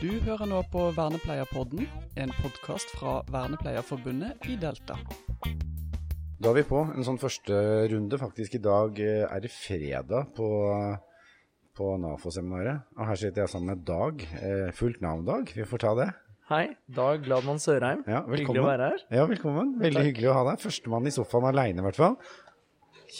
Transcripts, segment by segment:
Du hører nå på Vernepleierpodden, en podkast fra Vernepleierforbundet i Delta. Da er vi på en sånn første runde. Faktisk i dag eh, er det fredag på, på NAFO-seminaret. Og her sitter jeg sammen med Dag. Eh, fullt navn, Dag. Vi får ta det. Hei, Dag Gladmann Sørheim. Ja, Hyggelig å være her. Ja, velkommen. Veldig Takk. hyggelig å ha deg. Førstemann i sofaen aleine, i hvert fall.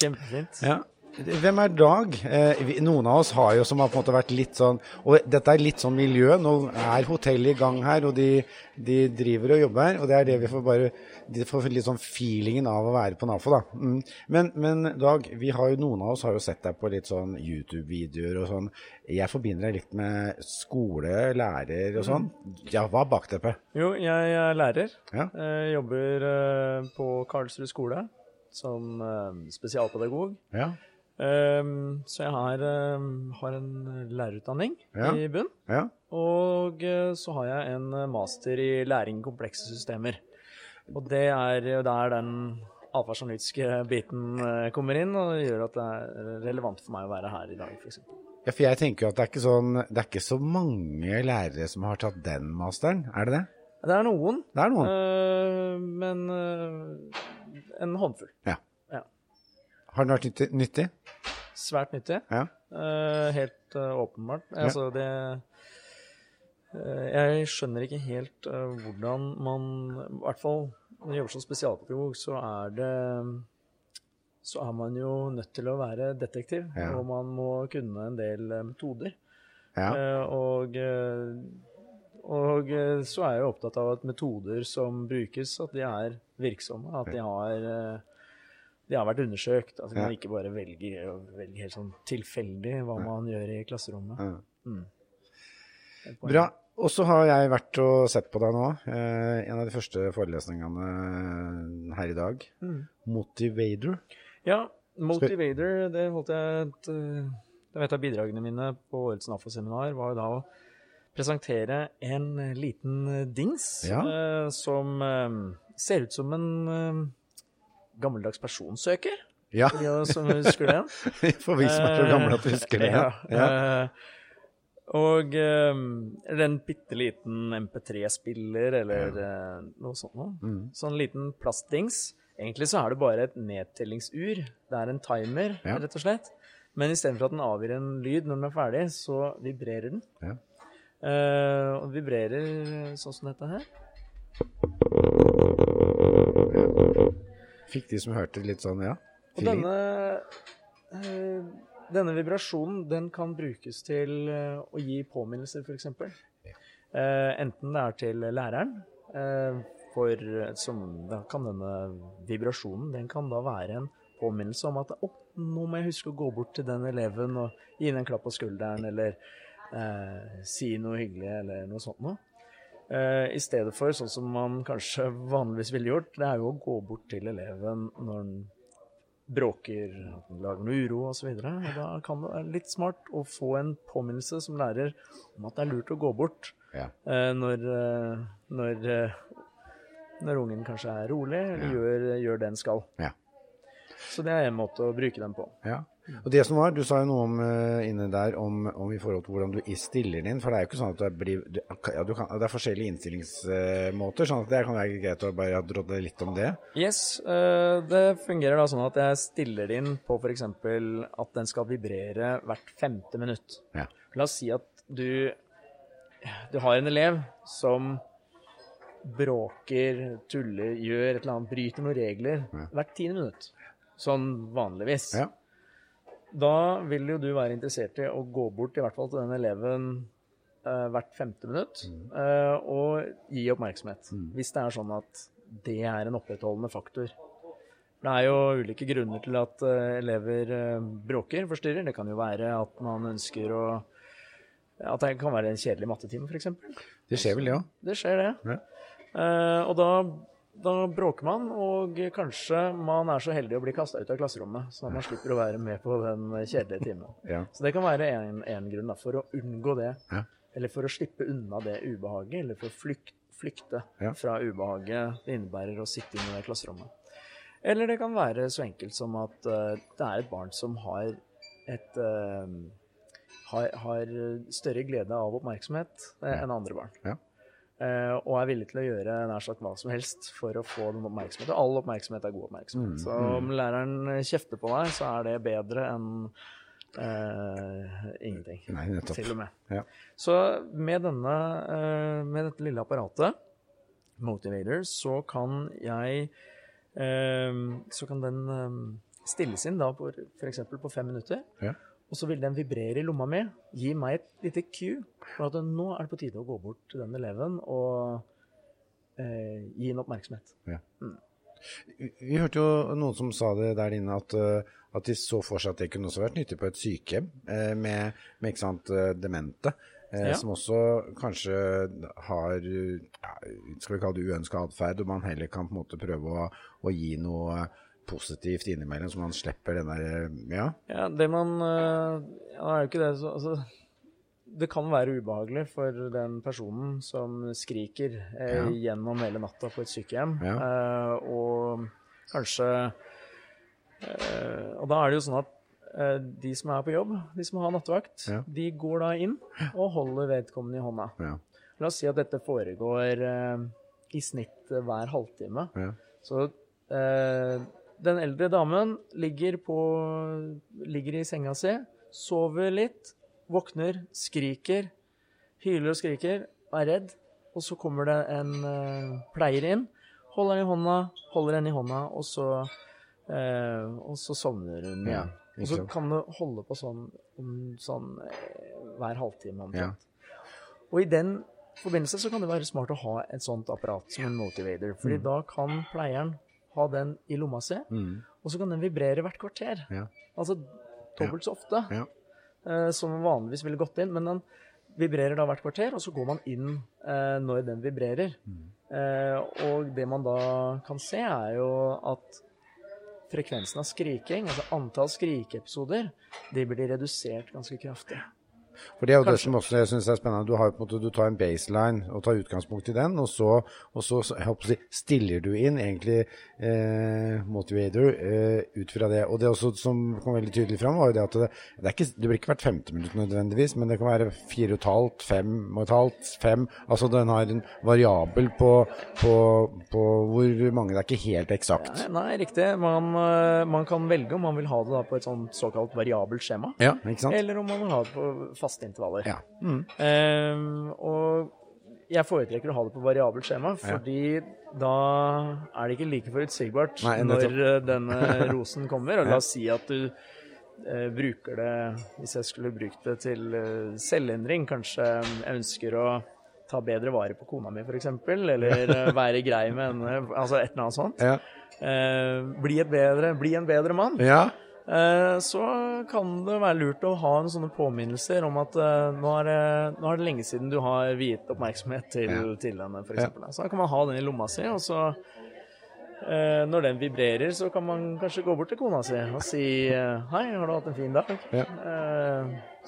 Kjempefint. Ja. Hvem er Dag? Eh, noen av oss har jo som har på en måte vært litt sånn Og dette er litt sånn miljø. Nå er hotellet i gang her, og de, de driver og jobber. Og det er det vi får bare De får litt sånn feelingen av å være på NAFO, da. Mm. Men, men Dag, vi har jo, noen av oss har jo sett deg på litt sånn YouTube-videoer og sånn. Jeg forbinder deg litt med skole, lærer og sånn. Ja, hva er bakteppet? Jo, jeg er lærer. Ja. Jeg jobber eh, på Karlsrud skole som eh, spesialpedagog. Ja. Um, så jeg har, um, har en lærerutdanning Ja. i bunn. Ja. Og eh, så har jeg en eh, master i læring i komplekse systemer. Og det er jo der den atferdsanalytiske biten eh, kommer inn, og gjør at det er relevant for meg å være her i dag, f.eks. ja, for jeg tenker jo at det er ikke sånn Det er ikke så mange lærere som har tatt den masteren, er det det? Det er noen, Det er noen. Uh, men eh, en håndfull. Har den vært nyttig? Svært nyttig. Ja. Uh, helt uh, åpenbart. Altså, det uh, Jeg skjønner ikke helt hvordan man I hvert fall når man jobber som spesialpedagog, så er det så er man jo nødt til å være detektiv, Ja. og man må kunne en del metoder. Ja. Og, og så er jeg opptatt av at metoder som brukes, at de er virksomme. At de har, de har vært undersøkt. At man Ja. ikke bare velger, velger helt sånn tilfeldig hva man gjør i klasserommet. Mm. Bra. Og så har jeg vært og sett på deg nå. Eh, en av de første forelesningene her i dag. Mm. Motivator. Ja, Motivator, det holdt jeg et eh, Det var et av bidragene mine på årets NAFO-seminar, var jo da å presentere en eh, liten eh, dings Ja. eh, som eh, ser ut som en eh, gammeldags personsøker, Ja, for de som husker den. for vi som er så gamle at vi husker det. Ja. Ja. eh, og eh, eller en bitte liten MP3-spiller, eller ja. noe sånt noe. Mm. Sånn liten plastdings. Egentlig så er det bare et nedtellingsur. Det er en timer, Ja. rett og slett. Men istedenfor at den avgir en lyd når den er ferdig, så vibrerer den. Ja. Uh, og vibrerer sånn som dette her. Fikk de som hørte litt sånn, ja? Og denne, eh, denne vibrasjonen den kan brukes til eh, å gi påminnelser, f.eks. Uh, enten det er til læreren, uh, for som, da kan denne vibrasjonen den kan da være en påminnelse om at oh, nå må jeg huske å gå bort til den eleven og gi henne en klapp på skulderen, eller uh, si noe hyggelig, eller noe sånt noe. Eh, I stedet for sånn som man kanskje vanligvis ville gjort, det er jo å gå bort til eleven når den bråker, lager noe uro osv. Da kan det være litt smart å få en påminnelse som lærer om at det er lurt å gå bort Ja. eh, når, eh, når, når ungen kanskje er rolig eller Ja. gjør, gjør det en skal. Ja. Så det er en måte å bruke den på. ja. Og det som var, du sa jo noe om eh, inne der om, om i forhold til hvordan du stiller den inn, for det er jo ikke sånn at du blir, du, ja, du kan, det er forskjellige innstillingsmåter, sånn at det kan være greit å bare drodle litt om det. Yes, eh, det fungerer da sånn at jeg stiller det inn på f.eks. at den skal vibrere hvert femte minutt. Ja. La oss si at du, du har en elev som bråker, tuller, gjør et eller annet, bryter noen regler hvert tiende minutt. Sånn vanligvis. Ja. Da vil jo du være interessert i å gå bort i hvert fall til den eleven eh, hvert femte minutt eh, og gi oppmerksomhet. Hvis det er sånn at det er en opprettholdende faktor. Det er jo ulike grunner til at eh, elever eh, bråker, forstyrrer. Det kan jo være at man ønsker å At det kan være en kjedelig mattetime, f.eks. Det skjer vel ja. Det skjer, det. Ja. Eh, og da, da bråker man, og kanskje man er så heldig å bli kasta ut av klasserommet, så man slipper å være med på den kjedelige timen. Ja. Så det kan være en grunn da, for å unngå det. Ja. Eller for å slippe unna det ubehaget, eller for å flykt, flykte Ja. fra ubehaget det innebærer å sitte inne i det klasserommet. Eller det kan være så enkelt som at uh, det er et barn som har et uh, har, har større glede av oppmerksomhet eh, enn andre barn. Ja. Eh, og er villig til å gjøre nær sagt hva som helst for å få den oppmerksomheten. Og all oppmerksomhet er god oppmerksomhet. Mm, Så om læreren kjefter på deg, så er det bedre enn eh, ingenting. Nei, nettopp. Til og med. Ja. Så med, denne, eh, med dette lille apparatet, Motivator, så kan jeg eh, Så kan den eh, stilles inn da på f.eks. på fem minutter. Ja. Og så vil den vibrere i lomma mi, gi meg et lite cue for at nå er det på tide å gå bort til den eleven og eh, gi den oppmerksomhet. Vi, vi hørte jo noen som sa det der inne, at, eh, at de så for seg at det kunne også vært nyttig på et sykehjem eh, med, med ikke sant, eh, demente. Eh, Ja. Som også kanskje har ja, skal vi kalle det uønska atferd, og man heller kan på en måte prøve å, å gi noe positivt innimellom, så man slipper den der eh, Ja. Ja, det man eh, Ja, er jo ikke det så Altså, det kan være ubehagelig for den personen som skriker eh, Ja. gjennom hele natta på et sykehjem, eh, og kanskje eh, Og da er det jo sånn at eh, de som er på jobb, de som har nattevakt, de går da inn og holder vedkommende i hånda. Ja. La oss si at dette foregår i snitt hver halvtime. Ja. Så eh, den eldre damen ligger, på, ligger i senga si, sover litt, våkner, skriker, hyler og skriker, er redd. Og så kommer det en uh, pleier inn, holder henne i hånda, holder henne i hånda, og så, uh, og så sovner hun Ja, igjen. og så kan du holde på sånn, sånn eh, hver halvtime omtrent. Ja. Og i den forbindelse så kan det være smart å ha et sånt apparat som en motivator. fordi Mm. da kan pleieren ha den i lomma si, Mm. og så kan den vibrere hvert kvarter. Ja. Altså dobbelt så ofte Ja. uh, som vanligvis ville gått inn. Men den vibrerer da hvert kvarter, og så går man inn uh, når den vibrerer. Mm. Uh, og det man da kan se, er jo at frekvensen av skriking, altså antall skrikeepisoder, de blir redusert ganske kraftig. For det er jo det som også jeg synes er spennende. Du, har måte, du tar en baseline og tar utgangspunkt i den, og så, og så si, stiller du inn egentlig eh, motivator eh, ut fra det. Og det også som kom veldig tydelig fram, var jo det at det, det, ikke, det blir ikke hvert femte minutt nødvendigvis, men det kan være fire og et halvt, fem og et halvt, fem. Altså den har en variabel på, på, på hvor mange. Det er ikke helt eksakt. Nei, nei, riktig. Man, eh, man kan velge om man vil ha det på et sånt såkalt variabelt skjema, Ja, eller om man vil ha det på faste intervaller. Ja. Mm. Ehm, og jeg foretrekker å ha det på variabelt skjema, fordi da er det ikke like forutsigbart Nei, når eh, denne rosen kommer. Og la oss si at du uh, bruker det Hvis jeg skulle brukt det til uh, selvendring, kanskje jeg ønsker å ta bedre vare på kona mi, f.eks., eller uh, være grei med henne, altså et eller annet sånt. Ja. Eh, bli, et bedre, bli en bedre mann. ja. Eh, så kan det være lurt å ha noen sånne påminnelser om at eh, nå, er nå er det lenge siden du har viet oppmerksomhet til, Ja. til henne, f.eks. eksempel. Så da kan man ha den i lomma si, og så eh, når den vibrerer, så kan man kanskje gå bort til kona si og si Hei, har du hatt en fin dag? Ja.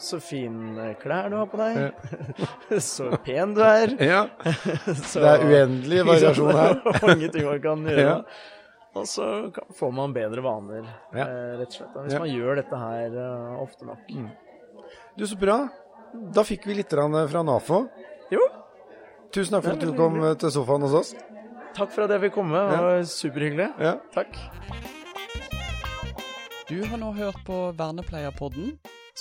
Så fine klær du har på deg. så pen du er. ja. Så, Det er uendelig variasjon her. Mange ting man kan gjøre. Ja. Og så får man bedre vaner, Ja. eh, rett og slett. Hvis Ja. Mm. man gjør dette her eh, ofte nok. Du, så bra. Da fikk vi litt fra NAFO. Jo, Tusen takk for at du kom til sofaen hos oss. takk for at jeg fikk komme. Det var superhyggelig. Ja. Takk. Du har nå hørt på Vernepleierpodden.